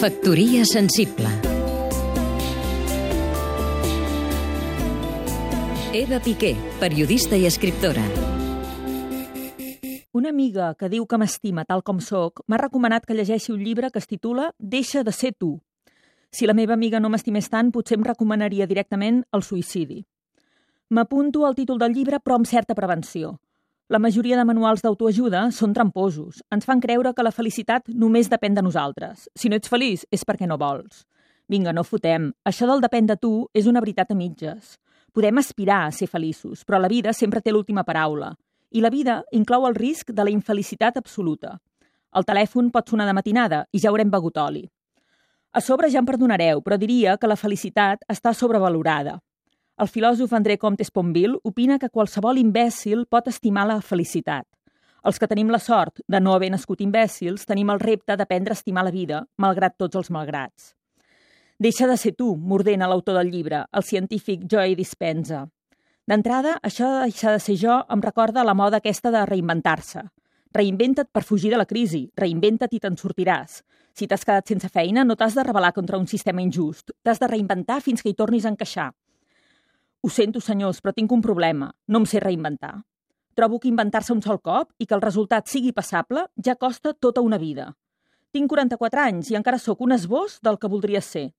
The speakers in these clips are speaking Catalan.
Factoria sensible Eva Piqué, periodista i escriptora. Una amiga que diu que m'estima tal com sóc m'ha recomanat que llegeixi un llibre que es titula Deixa de ser tu. Si la meva amiga no m'estimés tant, potser em recomanaria directament el suïcidi. M'apunto al títol del llibre, però amb certa prevenció. La majoria de manuals d'autoajuda són tramposos. Ens fan creure que la felicitat només depèn de nosaltres. Si no ets feliç, és perquè no vols. Vinga, no fotem. Això del depèn de tu és una veritat a mitges. Podem aspirar a ser feliços, però la vida sempre té l'última paraula. I la vida inclou el risc de la infelicitat absoluta. El telèfon pot sonar de matinada i ja haurem begut oli. A sobre ja em perdonareu, però diria que la felicitat està sobrevalorada. El filòsof André Comte Sponville opina que qualsevol imbècil pot estimar la felicitat. Els que tenim la sort de no haver nascut imbècils tenim el repte d'aprendre a estimar la vida, malgrat tots els malgrats. Deixa de ser tu, mordent a l'autor del llibre, el científic Joey Dispenza. D'entrada, això de deixar de ser jo em recorda la moda aquesta de reinventar-se. Reinventa't per fugir de la crisi, reinventa't i te'n sortiràs. Si t'has quedat sense feina, no t'has de rebel·lar contra un sistema injust. T'has de reinventar fins que hi tornis a encaixar. Ho sento, senyors, però tinc un problema. No em sé reinventar. Trobo que inventar-se un sol cop i que el resultat sigui passable ja costa tota una vida. Tinc 44 anys i encara sóc un esbós del que voldria ser.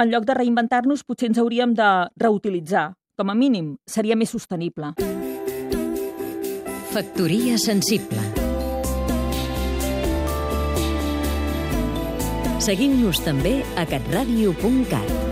En lloc de reinventar-nos, potser ens hauríem de reutilitzar. Com a mínim, seria més sostenible. Factoria sensible Seguim-nos també a catradio.cat